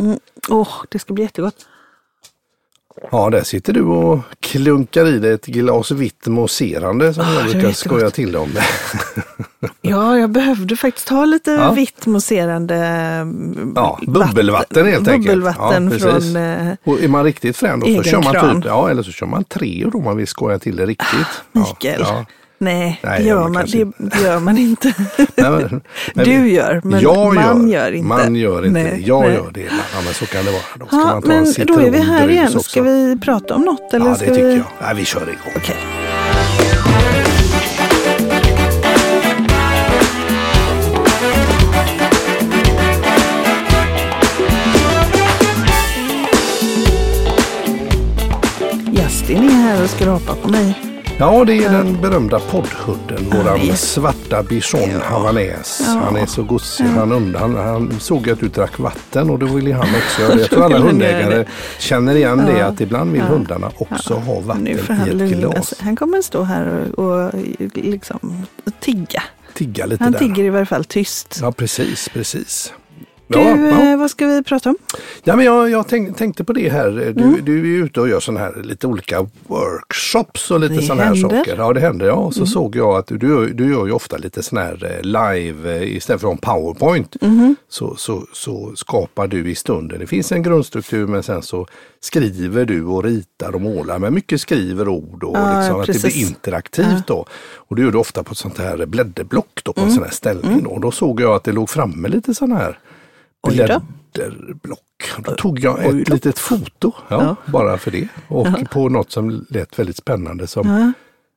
Mm. Åh, det ska bli jättegott. Ja, där sitter du och klunkar i dig ett glas vitt mousserande som Ah, jag brukar skoja till om. Ja, jag behövde faktiskt ha lite Ja. vitt mousserande mm, Ja, vatten- bubbelvatten helt enkelt. Bubbelvatten Ja, från... Eh, Och är man riktigt frän då så kör man kran. typ, ja eller så kör man tre om man vill skoja till det riktigt. Ja, Mikael. ja. Nej, Nej, det, gör man, det gör man inte. Nej, men- men- du gör, men jag man gör, inte. Man gör inte Nej. Jag nej. gör det. Ja, men så kan det vara. Då ska Ja, man ta men en då är vi här igen. också. Ska vi prata om något? Eller Ja, det tycker vi... jag. Nej, vi kör igång. Okej. Justin är här och skrapar på mig. Ja, det är den berömda poddhudden, våran är- svarta bichon havanäs. Ja. Han är så gosig. Han, undan, han såg att du drack vatten och då ville han också göra det. Jag tror alla hundägare känner igen det Ja. att ibland vill Ja. hundarna också ha vatten i ett glas. Han kommer stå här och, och liksom tigga. Tigga lite Han där. tigger i varje fall tyst. Ja, precis, precis. Du, Ja, ja. eh, vad ska vi prata om? Ja, men jag, jag tänk, tänkte på det här. Du, Mm. du är ute och gör sådana här lite olika workshops och lite sådana här. Mm. saker. Ja, det händer. Ja. Och så såg jag att du, du, gör ju ofta lite sån här eh, live eh, istället för en powerpoint. Mm-hmm. Så, så, så skapar du i stunden. Det finns en grundstruktur men sen så skriver du och ritar och målar. Men mycket skriver ord och Ja, liksom att det blir interaktivt då. Och det gör du ofta på ett sånt här blädderblock då, på Mm. en sån här ställning. Då. Och då såg jag att det låg framme lite sådana här. Blädderblock. Då tog jag ett litet foto ja, bara för det. Och på något som lät väldigt spännande. Som,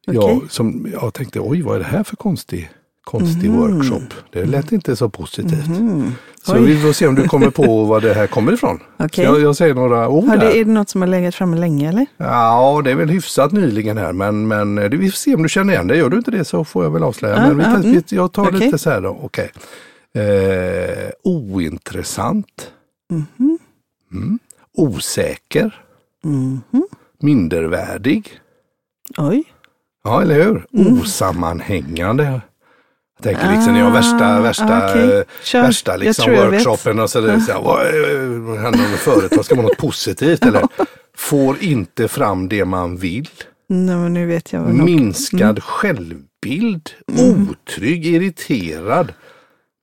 Ja, jag, som jag tänkte, oj vad är det här för konstig, konstig Mhm. workshop? Det lät inte så positivt. Så Oj. vi får se om du kommer på var det här kommer ifrån. Så jag, jag säger några ord Har det, här. är det något som har legat framme länge eller? Ja, det är väl hyfsat nyligen här men, men vi får se om du känner igen det. Gör du inte det så får jag väl avslöja. Ja, men vi, ja, mm. vi, jag tar Okej. lite så här då. Okej. Eh, ointressant. Mhm. Mm. Osäker. Mhm. Mindervärdig. Oj. Ja, eller hur? Mm. Osammanhängande. Jag tänker liksom, jag har värsta, Ah, värsta, okej. eh, Kör. värsta Jag liksom jag workshopen. Och så där, så här, händer med företag? Ska man något positivt? Eller får inte fram det man vill. Nej, men nu vet jag vad. Minskad Mm. självbild. Otrygg, irriterad.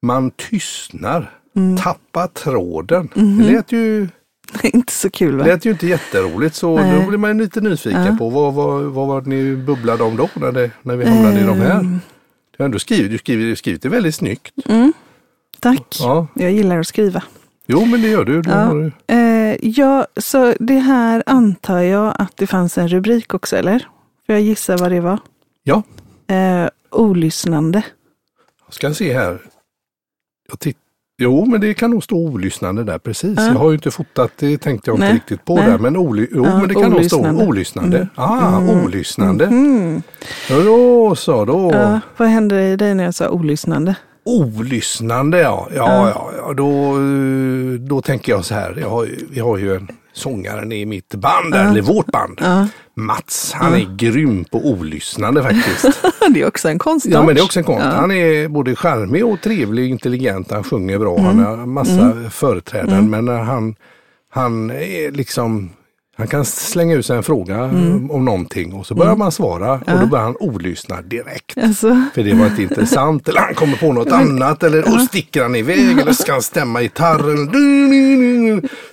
Man tystnar. Mm. Tappar tråden. Mm-hmm. Det lät ju, Inte så kul va? det lät ju inte jätteroligt så Nej. då blir man lite nyfiken Ja. på vad, vad, vad var det ni bubblade om då när, det, när vi hamnade i de här? Ehm. Du har ändå skrivit, du skrivit, skrivit det väldigt snyggt. Tack. Ja. Jag gillar att skriva. Jo men det gör du. Då Ja. du. Eh, ja, så det här antar jag att det fanns en rubrik också, eller? För jag gissar vad det var. ja, Eh, olyssnande. jag ska se här. Jag titt- jo men det kan nog stå olyssnande där precis. Ja. Jag har ju inte fotat, det tänkte jag inte Nej. riktigt på Nej. där. Men, oly- jo, Ja, men det kan nog stå olyssnande. olyssnande. Ah, olyssnande. Mm. Ja, Då så, då. Ja, vad hände i dig när jag sa olyssnande? Olyssnande ja. Ja, ja. ja, Då, eh, då tänker jag så här. Jag har, vi har ju en sångaren i mitt band, eller vårt band. Mats, han är grym på olyssnande faktiskt. det är också en konstart. Ja men det är också en konst. Ja. Han är både charmig och trevlig och intelligent. Han sjunger bra. Han har massa företrädaren. Men när han, han är liksom han kan slänga ut sig en fråga om någonting och så börjar man svara och då börjar han olyssna direkt. Alltså, För det var inte intressant eller han kommer på något annat eller och sticker han iväg eller ska han stämma gitarren.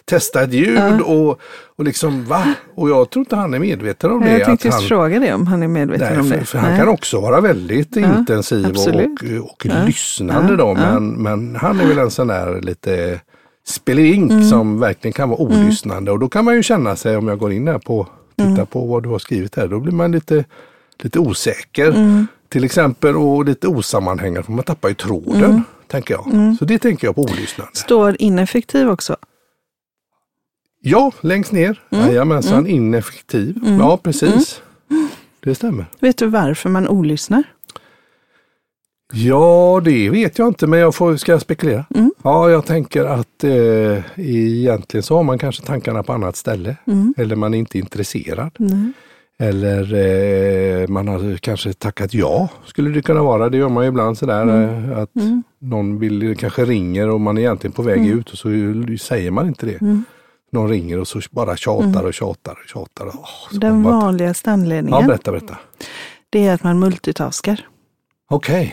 Testa ett ljud och, och liksom va? Och jag tror inte han är medveten om det. jag tänkte att just han, fråga det om han är medveten Nej, om för, det. för han Nej. kan också vara väldigt intensiv absolut. och, och lyssnande då. Men, men han är väl en sån där lite spelink Mm. som verkligen kan vara olyssnande. Och då kan man ju känna sig, om jag går in där på titta Mm. på vad du har skrivit här, då blir man lite, lite osäker. Mm. Till exempel och lite osammanhängande, för man tappar ju tråden. Mm. Tänker jag. Så det tänker jag på olyssnande. Står ineffektiv också. Ja, längst ner. Mm. Jajamensan, ineffektiv. Ja, precis. Det stämmer. Vet du varför man olyssnar? Ja, det vet jag inte, men jag får, ska jag spekulera? Mm. Ja, jag tänker att eh, egentligen så har man kanske tankarna på annat ställe. Mm. Eller man är inte intresserad. Nej. Eller eh, man har kanske tackat ja, skulle det kunna vara. Det gör man ju ibland sådär Mm. eh, att någon vill, kanske ringer och man är egentligen på väg Mm. ut och så säger man inte det. Någon ringer och så bara tjatar och tjatar och tjatar. Mm. Den bara- vanligaste Ja, anledningen berätta, berätta. det är att man multitaskar. Okej, Mm.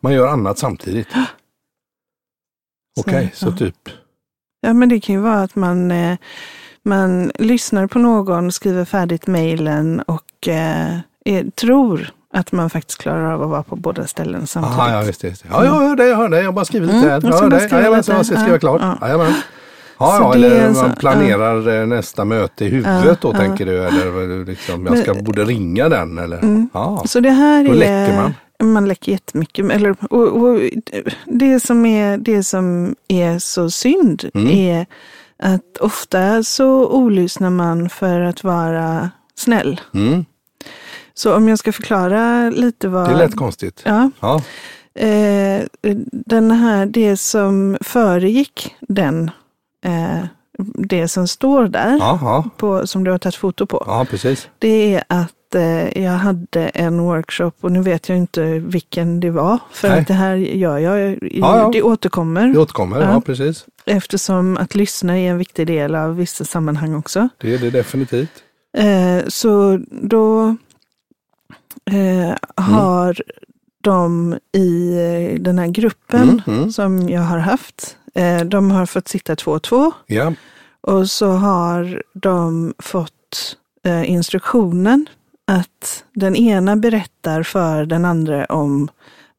Man gör annat samtidigt. Okej, så, ja. typ. Ja, men det kan ju vara att man, eh, man lyssnar på någon, skriver färdigt mejlen och eh, är, tror att man faktiskt klarar av att vara på båda ställen samtidigt. Aha, ja, just det. Ja, jag hör det, jag hör det. Jag har bara skrivit Mm, lite här. jag hör skriva Jajamän, så jag ska skriva Ja, klart. ja. Jajamän. Ja, Så ja, eller man planerar eh, nästa möte i huvudet då Ja, tänker du. Eller liksom, jag ska, Men- borde ringa den eller? Mm. Ja. Så det här Då är... läcker man. Man läcker jättemycket. Eller, och, och, det, som är, det som är så synd Mm. är att ofta så olyssnar man för att vara snäll. Mm. Så om jag ska förklara lite vad... Det lät konstigt. Ja, Ja. eh, den här, det som föregick den, eh, det som står där, på, som du har tagit foto på, ja, precis. det är att eh, jag hade en workshop och nu vet jag inte vilken det var. För Nej. att det här gör jag, i, Ja, ja. det återkommer. Det återkommer, ja. Ja. precis. Eftersom att lyssna är en viktig del av vissa sammanhang också. Det är det definitivt. Eh, så då eh, har de i eh, den här gruppen Mm, mm. som jag har haft, eh, de har fått sitta två och två Ja, och så har de fått eh, instruktionen att den ena berättar för den andra om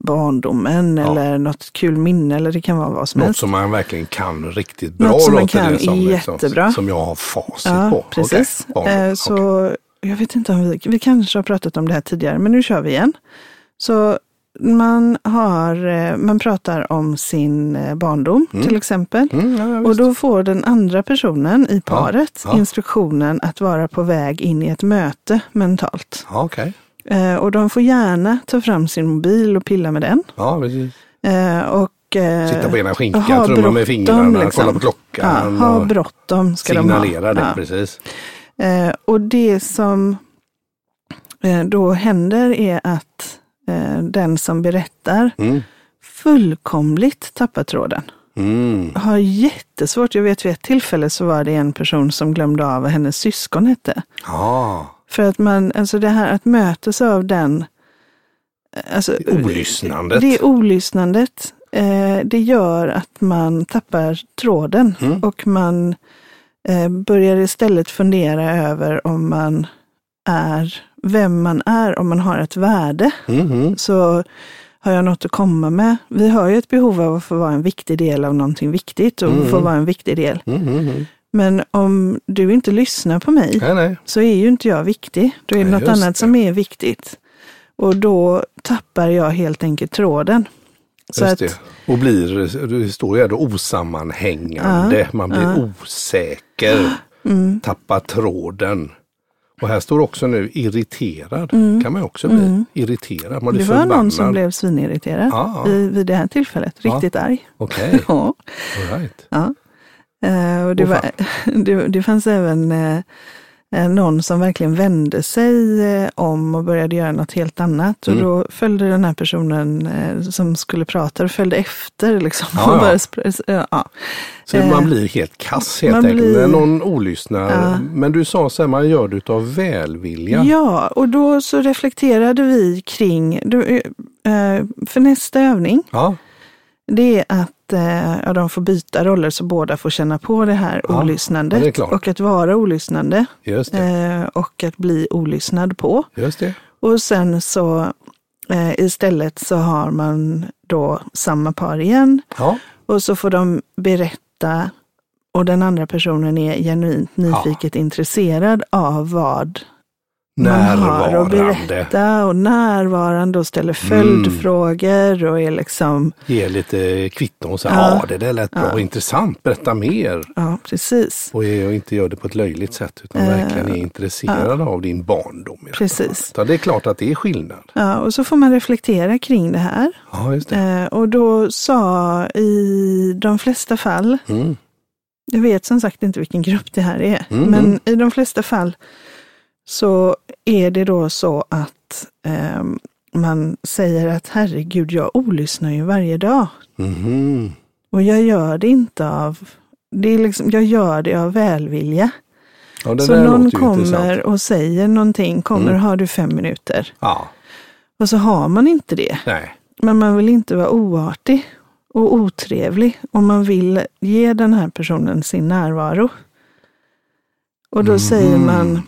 barndomen Ja. eller något kul minne eller det kan vara vad som något helst. som man verkligen kan riktigt bra. Något som man kan det som, liksom, jättebra. Som jag har facit Ja, på. precis. Barndom. Eh, så jag vet inte om vi, vi kanske har pratat om det här tidigare, men nu kör vi igen. Så man, har, eh, man pratar om sin eh, barndom Mm. till exempel. Mm, ja, ja, Och då får den andra personen i paret ja. instruktionen att vara på väg in i ett möte mentalt. ja, okej. Eh, och de får gärna ta fram sin mobil och pilla med den. Ja, precis. Eh, och, eh, Sitta på ena skinkan, trumma med fingrarna, liksom. kolla på klockan. Ja, ha bråttom ska signalera de det, ha. Ja. precis. Eh, och det som då händer är att eh, den som berättar Mm. fullkomligt tappar tråden. Mm. Har jättesvårt, jag vet vid ett tillfälle så var det en person som glömde av vad hennes syskon hette. Ja, För att man, alltså det här att mötas av den, alltså, olyssnandet. det olyssnandet, eh, det gör att man tappar tråden Mm. och man eh, börjar istället fundera över om man är vem man är, om man har ett värde. Mhm. Så har jag något att komma med. Vi har ju ett behov av att få vara en viktig del av någonting viktigt och Mm. få vara en viktig del. Mhm. Men om du inte lyssnar på mig Nej, nej. så är ju inte jag viktig. Då är det Nej, något annat det. som är viktigt. Och då tappar jag helt enkelt tråden. Så Just att, det. Och blir, det står ju då osammanhängande, man blir osäker, mm, tappar tråden. Och här står också nu irriterad, kan man också bli. Mm. Irriterad, man blir det var förbannad. någon som blev svinirriterad Ah. vid, vid det här tillfället. Riktigt arg. Okej, Ja. all right. Ja. Eh, och det, Åh, var, det, det fanns även eh, någon som verkligen vände sig eh, om och började göra något helt annat. Och Mm. då följde den här personen eh, som skulle prata och följde efter. Liksom, Ja, och ja. Så Eh, man blir helt kass helt enkelt blir- när någon olyssnar. Ja. Men du sa så här, man gör det utav välvilja. Ja, och då så reflekterade vi kring, eh, för nästa övning, Ja, det är att eh, de får byta roller så båda får känna på det här Ja, olyssnandet. ja, det och att vara olyssnande eh, och att bli olyssnad på. Just det. Och sen så eh, istället så har man då samma par igen Ja, och så får de berätta och den andra personen är genuint nyfiket intresserad av vad man har att närvarande. berätta och närvarande och ställer följdfrågor och är liksom, Ge lite kvitton och säga, Ja. ja det där lät bra, Ja. intressant, berätta mer. ja precis, Och, är- och inte gör det på ett löjligt sätt utan Eh, verkligen är intresserad av din barndom. Precis. Ja, det är klart att det är skillnad. ja, och så får man reflektera kring det här. Ja, just det. Eh, och då sa i de flesta fall, Mm. jag vet som sagt inte vilken grupp det här är, Mm. men i de flesta fall så är det då så att eh, man säger att herregud, jag olyssnar ju varje dag. Mhm. Och jag gör det inte av, det är liksom, jag gör det av välvilja. Ja, så någon intressant. kommer och säger någonting, kommer, Mm. har du fem minuter? Ja, Och så har man inte det. nej. Men man vill inte vara oartig och otrevlig och man vill ge den här personen sin närvaro. Och då säger Mhm. man,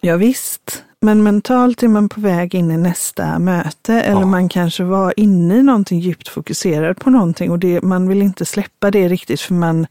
ja visst, men mentalt är man på väg in i nästa möte eller Ja. man kanske var inne i någonting djupt fokuserad på någonting och det, man vill inte släppa det riktigt för man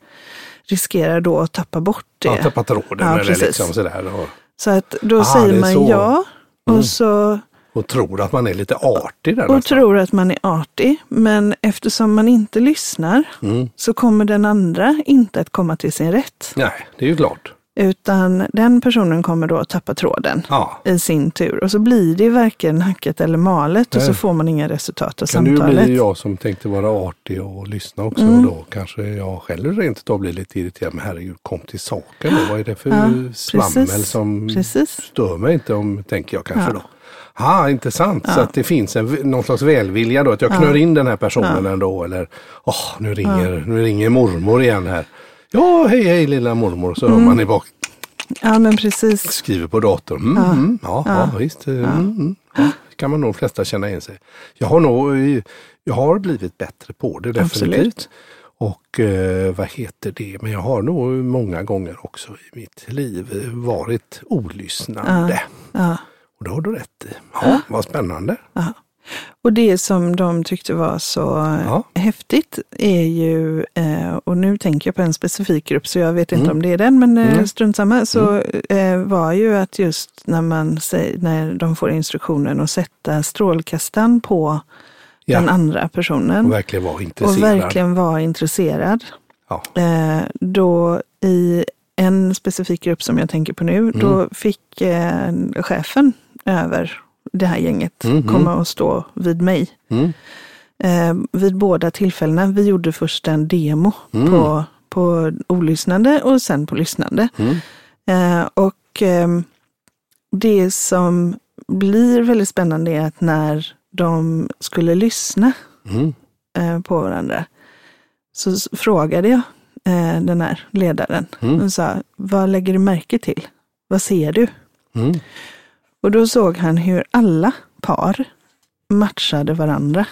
riskerar då att tappa bort det. Ja, tappa tråden Ja, eller precis. liksom sådär. Och, Så att då Ah, det säger man så. ja och Mm. så och tror att man är lite artig där och nästan. tror att man är artig. Men eftersom man inte lyssnar Mm. så kommer den andra inte att komma till sin rätt. Nej, det är ju klart. Utan den personen kommer då att tappa tråden Ja, i sin tur. Och så blir det varken hackat eller malet och Nej. så får man inga resultat av kan samtalet. bli jag som tänkte vara artig och lyssna också. Mm. Och då kanske jag själv rent utav blir lite irriterad. Men herregud, kom till saken då. Vad är det för Ja, svammel precis. som Precis. stör mig inte om, tänker jag kanske Ja. då. Ja, intressant. Så Ja. att det finns en, någon slags välvilja då. Att jag Ja. knör in den här personen ändå. Eller, åh, nu ringer, nu ringer mormor igen här. Ja, hej hej lilla mormor. Så hör Mm. man i bak, Ja men precis. skriver på datorn. Mm, Ja. mm, ja, ja. Ja. visst. Mm, mm, ja. Kan man nog flesta känna in sig. Jag har nog jag har blivit bättre på det definitivt. Absolut. Och eh, vad heter det, men jag har nog många gånger också i mitt liv eh, varit olyssnande. Ja. Och det har du rätt i. Ja, vad spännande. Och det som de tyckte var så Ja. häftigt är ju, eh, och nu tänker jag på en specifik grupp så jag vet inte Mm. om det är den, men eh, Mm. strunt samma, så eh, var ju att just när, man när de får instruktionen att sätta strålkastaren på Ja. den andra personen Och verkligen vara och intresserad. verkligen vara intresserad, Ja. eh, då i en specifik grupp som jag tänker på nu, Mm. då fick eh, chefen över det här gänget Mhm. komma och stå vid mig. Mm. Eh, vid båda tillfällena. Vi gjorde först en demo Mm. på, på olyssnande och sen på lyssnande. Mm. Eh, och ehm, det som blir väldigt spännande är att när de skulle lyssna Mm. eh, på varandra så frågade jag eh, den här ledaren Mm. och sa, vad lägger du märke till? Vad ser du? Och då såg han hur alla par matchade varandra.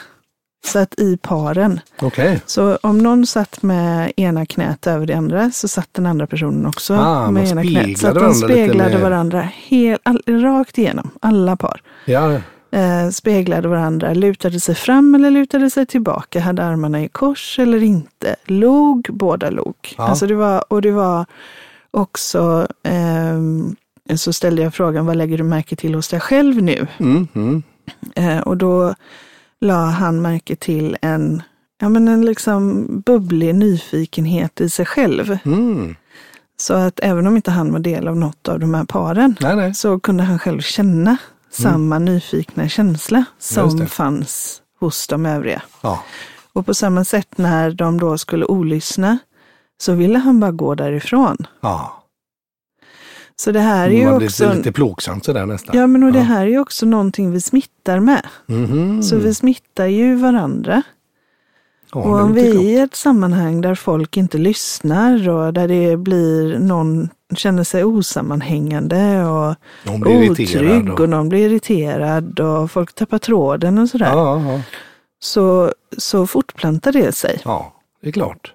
Så att i paren, Okej, så om någon satt med ena knät över det andra så satt den andra personen också Ah, med ena knät. Så att de speglade varandra hel, all, rakt igenom, alla par. ja. Eh, speglade varandra, lutade sig fram eller lutade sig tillbaka, hade armarna i kors eller inte, log, båda log. Ja. Alltså det var, och det var också, ehm, så ställde jag frågan, vad lägger du märke till hos dig själv nu? Mm. Mm. Eh, och då la han märke till en, ja, men en liksom bubblig nyfikenhet i sig själv. Mm. Så att även om inte han var del av något av de här paren Nej, nej. så kunde han själv känna samma nyfikna känsla Mm. Som fanns hos de övriga. Ja. Och på samma sätt när de då skulle olyssna så ville han bara gå därifrån. ja. Så det här är ju Man blir också, lite plågsamt sådär nästan. ja, men och det Ja. här är också någonting vi smittar med. Mhm. Så vi smittar ju varandra. ja, Och om vi är i ett sammanhang där folk inte lyssnar och där det blir någon känner sig osammanhängande och otrygg och någon blir irriterad och folk tappar tråden och sådär. Ja, Så, så fortplantar det sig. ja, det är klart.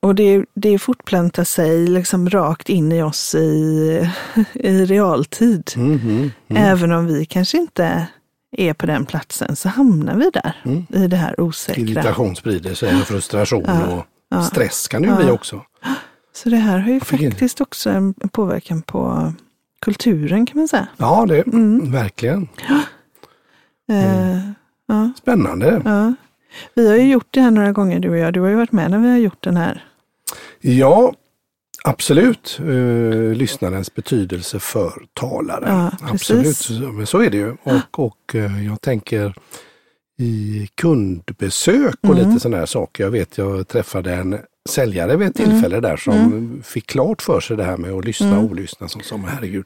Och det, det fortplantar sig liksom rakt in i oss i, i realtid. Mhm, mm. Även om vi kanske inte är på den platsen så hamnar vi där Mm. i det här osäkra. Irritation sprider sig och frustration Ja, och ja. stress kan det ju Ja. bli också. Så det här har ju in- faktiskt också en påverkan på kulturen kan man säga. Ja, det Mm. verkligen. Eh, ja, Spännande. Vi har ju gjort det här några gånger du och jag. Du har ju varit med när vi har gjort den här. Ja, absolut. Uh, lyssnarens betydelse för talaren. Ja, absolut, så- men så är det ju. Och, och eh, jag tänker i kundbesök och Mm. lite sådana här saker. Jag vet jag träffade en säljare vid ett Mm. tillfälle där som fick klart för sig det här med att lyssna och olyssna. Som sa, herregud,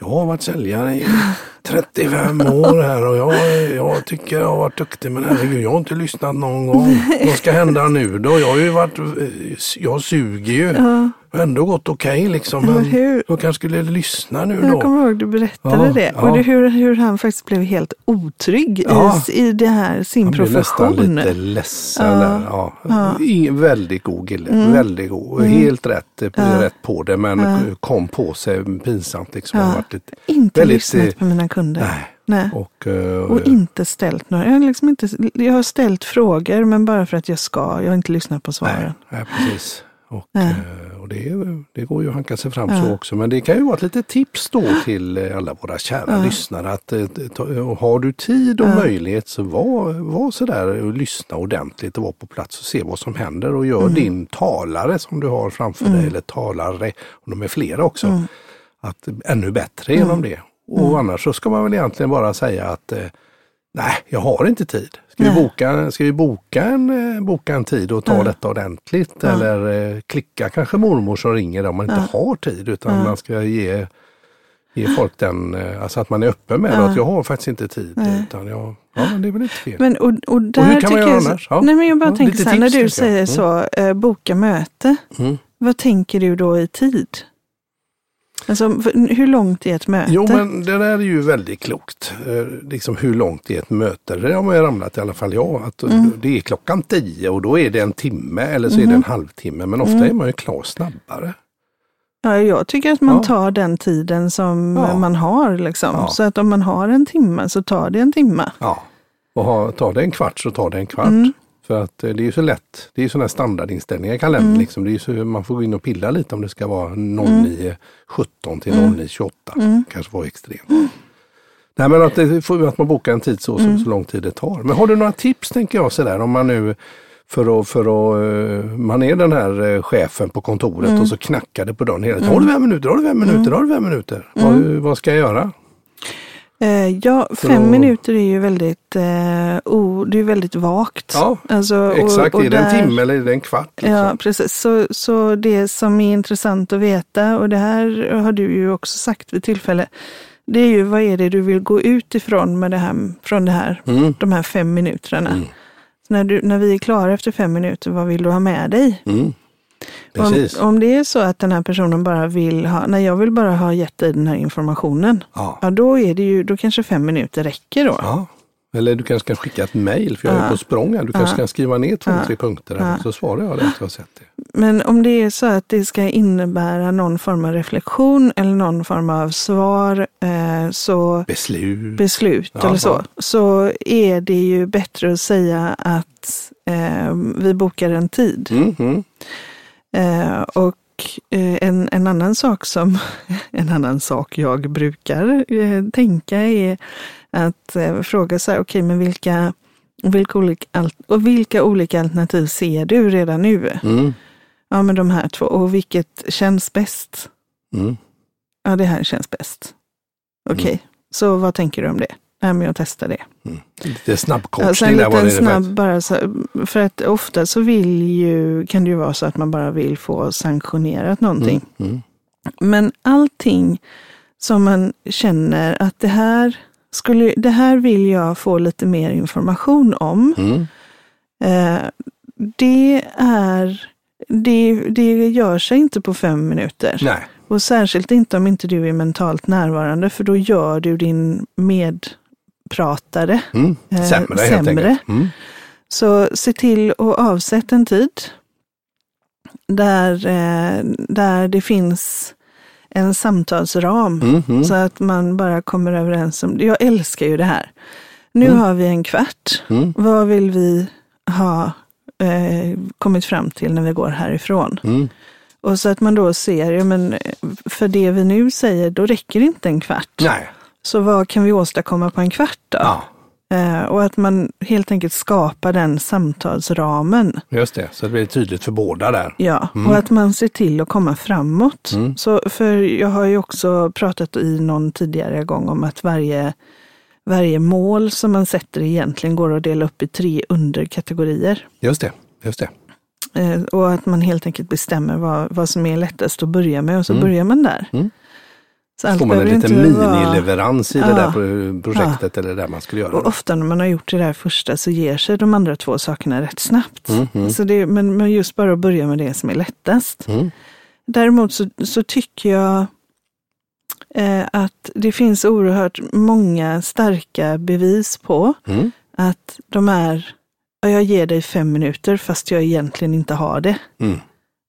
jag har varit säljare i 35 år här och jag, jag tycker jag har varit duktig men herregud jag har inte lyssnat någon gång. Vad ska hända nu då? Jag har ju varit, jag suger ju. Ja. Ändå gått okej okay, liksom. Eller Men hur? jag kanske skulle lyssna nu Jag då. kommer ihåg du berättade Ja, det. ja. Och det, hur, hur han faktiskt blev helt otrygg Ja. i, i det här, sin Han blev nästan profession. lite ledsen Ja. där. Ja. Ja. I, väldigt god kille, Mm. väldigt god. Mm. Helt rätt, eh, rätt på det men kom på sig pinsamt liksom. Ja. Varit lite, Inte Väldigt, lyssnat eh, på mina kunder. nej. Nej. Och, eh, Och inte ställt några. Jag har, liksom inte, jag har ställt frågor men bara för att jag ska. Jag har inte lyssnat på svaren. nej, nej, precis. Och, Nej. eh, och det, det går ju att hanka sig fram Ja. så också. Men det kan ju vara ett litet tips då till eh, alla våra kära Ja. lyssnare. Att, ta, och har du tid och Ja. möjlighet så var, var sådär och lyssna ordentligt och var på plats och se vad som händer. Och gör Mm. din talare som du har framför dig, eller talare, om de är flera också, Mm. att ännu bättre genom det. Och annars så ska man väl egentligen bara säga att eh, nej, jag har inte tid. Ska vi Nej. boka, ska vi boka, en, eh, boka en tid och ta Ja. detta ordentligt? Ja. Eller eh, klicka kanske mormor som ringer om man inte har tid utan man ska ge, ge folk den, alltså att man är öppen med Ja. att jag har faktiskt inte tid. Nej. Utan jag, ja, men det är väl inte fel. Men, och, och där hur kan man göra jag, annars? Ja. Nej, men jag bara Ja, tänker så här, när tips, du tänker jag. säger så, eh, boka möte. Mm. Vad tänker du då i tid? Alltså, hur långt är ett möte? Jo men det där är ju väldigt klokt. Eh, liksom hur långt är ett möte? Det har man ju ramlat i alla fall jag. Att Mm. Det är klockan tio och då är det en timme eller så är det en halvtimme. Men ofta Mm. är man ju klar snabbare. Ja, jag tycker att man Ja. tar den tiden som Ja. man har. Liksom. Ja. Så att om man har en timme så tar det en timme. Ja. Och ha, tar det en kvart så tar det en kvart. Mm. För att eh, det är ju så lätt. Det är ju sådana standardinställningar i kalendern. Mm. Liksom. Det är ju så, man får gå in och pilla lite om det ska vara 09.17 till Mm. 09.28. Mm. Kanske var extremt. Nej men att, det, att man bokar en tid så, så, Mm. så lång tid det tar. Men har du några tips tänker jag sådär om man nu för att, för att, eh, man är den här eh, chefen på kontoret Mm. och så knackar det på dörren hela tiden. Har du fem minuter? Har du fem minuter? Har du fem minuter? Mm. Vad, vad ska jag göra? Eh, ja, fem att- minuter är ju väldigt, eh, o, det är väldigt vagt. Ja, Alltså, och- Exakt, och är det en där- timme eller är det en kvart? Liksom? Ja, precis. Så, så det som är intressant att veta, och det här har du ju också sagt vid tillfälle, det är ju vad är det du vill gå ut ifrån med det här, från det här, Mm. de här fem minuterna. Mm. Så när, du, när vi är klara efter fem minuter, vad vill du ha med dig? Mm. Om, om det är så att den här personen bara vill ha, nej jag vill bara ha gett dig den här informationen, Ja. ja då är det ju, då kanske fem minuter räcker då. ja. Eller du kanske kan skicka ett mejl för jag är Ja. på språng här. Du kanske Ja. kan skriva ner två, Ja. tre punkter här, så svarar jag det att jag har sett det. Men om det är så att det ska innebära någon form av reflektion eller någon form av svar, eh, så Beslut. beslut eller så, så är det ju bättre att säga att eh, vi bokar en tid. Mm, mm. Eh, och eh, en, en annan sak som, en annan sak jag brukar eh, tänka är att eh, fråga så här, okej men vilka, vilka, olika, och vilka olika alternativ ser du redan nu? Mm. Ja men de här två, och vilket känns bäst? Mm. Ja det här känns bäst. Okej, så vad tänker du om det? Nej men jag testar det. Mm. Lite snabbcoachning en där var det. snabb faktiskt. bara så, för att ofta så vill ju, kan det ju vara så att man bara vill få sanktionerat någonting. Mm. Mm. Men allting som man känner att det här, skulle, det här vill jag få lite mer information om. Mm. Eh, det, är, det, det gör sig inte på fem minuter. Nej. Och särskilt inte om inte du är mentalt närvarande, för då gör du din medpratare Mm. Eh, Sämre helt sämre. Mm. Så se till att avsätta en tid där, eh, där det finns en samtalsram. Mm. Mm. Så att man bara kommer överens om, jag älskar ju det här. Nu Mm. har vi en kvart. Mm. Vad vill vi ha eh, kommit fram till när vi går härifrån? Mm. Och så att man då ser, ja men eh, för det vi nu säger, då räcker inte en kvart. Nej. Så vad kan vi åstadkomma på en kvart då? Ja, Eh, och att man helt enkelt skapar den samtalsramen. just det. Så det blir tydligt för båda där. Ja, Mm. och att man ser till att komma framåt. Mm. Så, för jag har ju också pratat i någon tidigare gång om att varje, varje mål som man sätter egentligen går att dela upp i tre underkategorier. Just det. Just det. Eh, och att man helt enkelt bestämmer vad, vad som är lättast att börja med och så Mm. börjar man där. Mm. Så Får man en liten inte vara- minileverans i det Ja. där pro- projektet eller det där man skulle göra. Och ofta när man har gjort det där första så ger sig de andra två sakerna rätt snabbt. Mhm. Så det, men, men just bara att börja med det som är lättast. Mm. Däremot så, så tycker jag eh, att det finns oerhört många starka bevis på Mm. att de är, ja, jag ger dig fem minuter fast jag egentligen inte har det.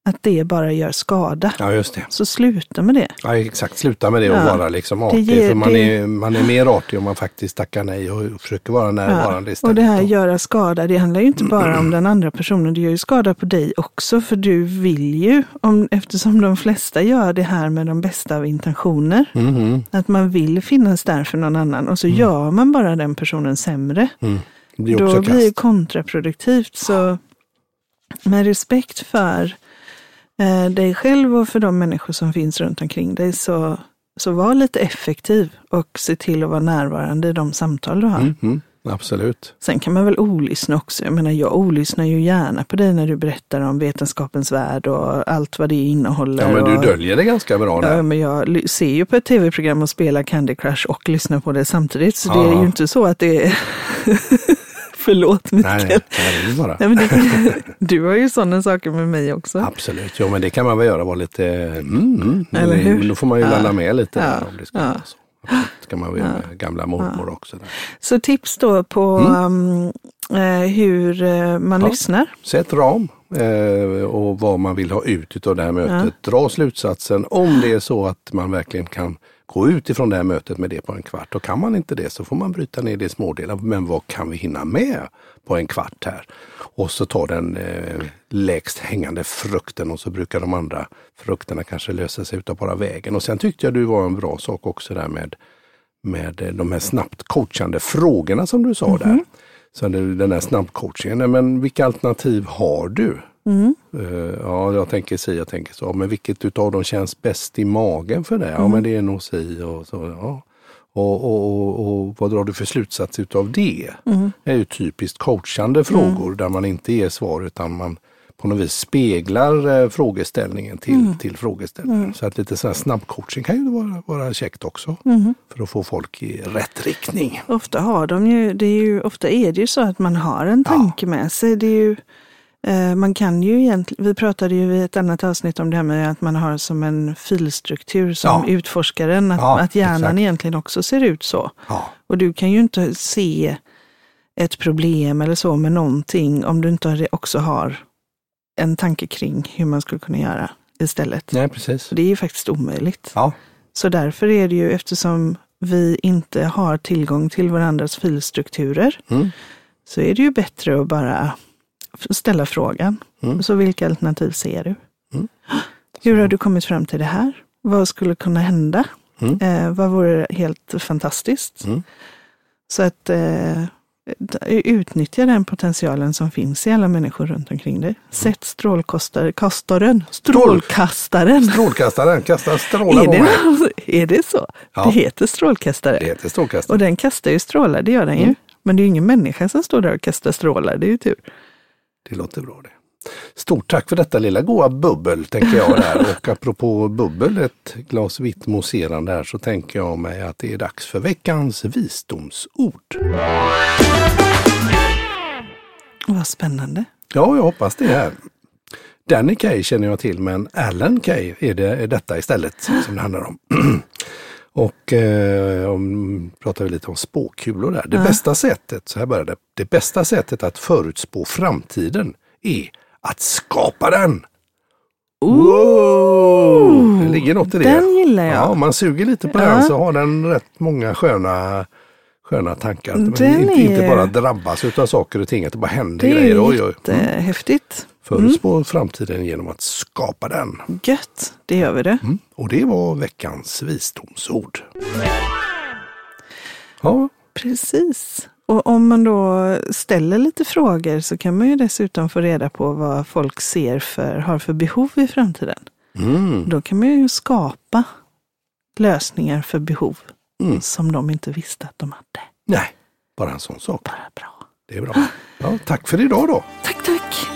Mm. Att det bara gör skada. Ja, just det. Så sluta med det. Ja, exakt. Sluta med det och Ja. vara liksom artig. ger- för man, det- är, man är mer artig om man faktiskt tackar nej och försöker vara närvarande istället. Och det här göra skada, det handlar ju inte bara om den andra personen, det gör ju skada på dig också, för du vill ju, om, eftersom de flesta gör det här med de bästa av intentioner, Mhm. att man vill finnas där för någon annan och så gör man bara den personen sämre. Mm. Det är Då blir det kontraproduktivt. Så med respekt för dig själv och för de människor som finns runt omkring dig, så, så var lite effektiv och se till att vara närvarande i de samtal du har. Mm. Mm. Absolut. Sen kan man väl olyssna också. Jag menar, jag olyssnar ju gärna på dig när du berättar om vetenskapens värld och allt vad det innehåller. Ja, men du och, döljer det ganska bra Ja, där. men jag ser ju på ett tv-program och spelar Candy Crush och lyssnar på det samtidigt. Så det är Ja. ju inte så att det är... Förlåt Mikael. Nej, nej, det bara. Nej, men det, du har ju sådana saker med mig också. Absolut, jo men det kan man väl göra, vara lite, mm, mm, Eller men hur? Då får man ju Ja. ladda med lite Ja. om det ska Ja. så. Absolut, det kan man väl göra med gamla mormor också. Där. Så tips då på um, eh, hur eh, man Ja. lyssnar. Sätt ram eh, och vad man vill ha ut av det här mötet. Dra slutsatsen om det är så att man verkligen kan gå ut ifrån det här mötet med det på en kvart. Och kan man inte det så får man bryta ner det i smådelar. Men vad kan vi hinna med på en kvart här? Och så ta den eh, lägst hängande frukten och så brukar de andra frukterna kanske lösa sig utav bara vägen. Och sen tyckte jag du var en bra sak också där med, med eh, de här snabbt coachande frågorna som du sa där. Så den här snabbcoachingen, men vilka alternativ har du? Eh, ja, jag tänker si, jag tänker så. Men vilket utav dem känns bäst i magen för dig? Ja, men det är nog si och så. Ja. Och, och, och, och vad drar du för slutsats utav det? Det är ju typiskt coachande frågor där man inte ger svar utan man på något vis speglar eh, frågeställningen till, till frågeställningen. Så att lite sån här snabbcoaching kan ju vara, vara käckt också. För att få folk i rätt riktning. Ofta har de ju, det är ju, ofta är det ju så att man har en tanke med sig. Det är ju, man kan ju egentligen, vi pratade ju i ett annat avsnitt om det här med att man har som en filstruktur som Ja. utforskaren, att, Ja, att hjärnan exakt. egentligen också ser ut så. Ja. Och du kan ju inte se ett problem eller så med någonting om du inte också har en tanke kring hur man skulle kunna göra istället. Nej, precis. Det är ju faktiskt omöjligt. Ja. Så därför är det ju, eftersom vi inte har tillgång till varandras filstrukturer, Mm. så är det ju bättre att bara ställa frågan. Mm. Så vilka alternativ ser du? Mm. Hur har du kommit fram till det här? Vad skulle kunna hända? Mm. Eh, vad vore helt fantastiskt? Mm. Så att eh, utnyttja den potentialen som finns i alla människor runt omkring dig. Sätt strålkastaren, kastaren, strålkastaren. Strålkastaren kastar strålar Är på det, mig. är det så? Ja. Det heter strålkastare. Det heter strålkastare. Och den kastar ju strålar, det gör den Mm. ju. Men det är ju ingen människa som står där och kastar strålar, det är ju tur. Det låter bra det. Stort tack för detta lilla goa bubbel, tänker jag där. Och apropå bubbel, ett glas vitt mousserande här, så tänker jag mig att det är dags för veckans visdomsord. Vad spännande. Ja, jag hoppas det här. Danny Kaye känner jag till, men Alan Kaye är, det, är detta istället som det handlar om. Och eh, om, pratar vi lite om spåkulor där. Det bästa sättet, så här börjar det, det bästa sättet att förutspå framtiden är att skapa den. Wow! Det ligger något i det. Den gillar jag. Ja, om man suger lite på Ja. den så har den rätt många sköna, sköna tankar. Den inte, inte är- bara drabbas av saker och ting, att det bara händer Det är grejer. ju Oj, oj. Mm. Förutspå framtiden genom att skapa den. Gött, det gör vi det. Mm. Och det var veckans visdomsord. Ja, Precis. Och om man då ställer lite frågor så kan man ju dessutom få reda på vad folk ser för, har för behov i framtiden. mm. Då kan man ju skapa lösningar för behov Mm. som de inte visste att de hade. nej, bara en sån sak. Bara bra. Det är bra. Ja, tack för idag då. Tack, tack.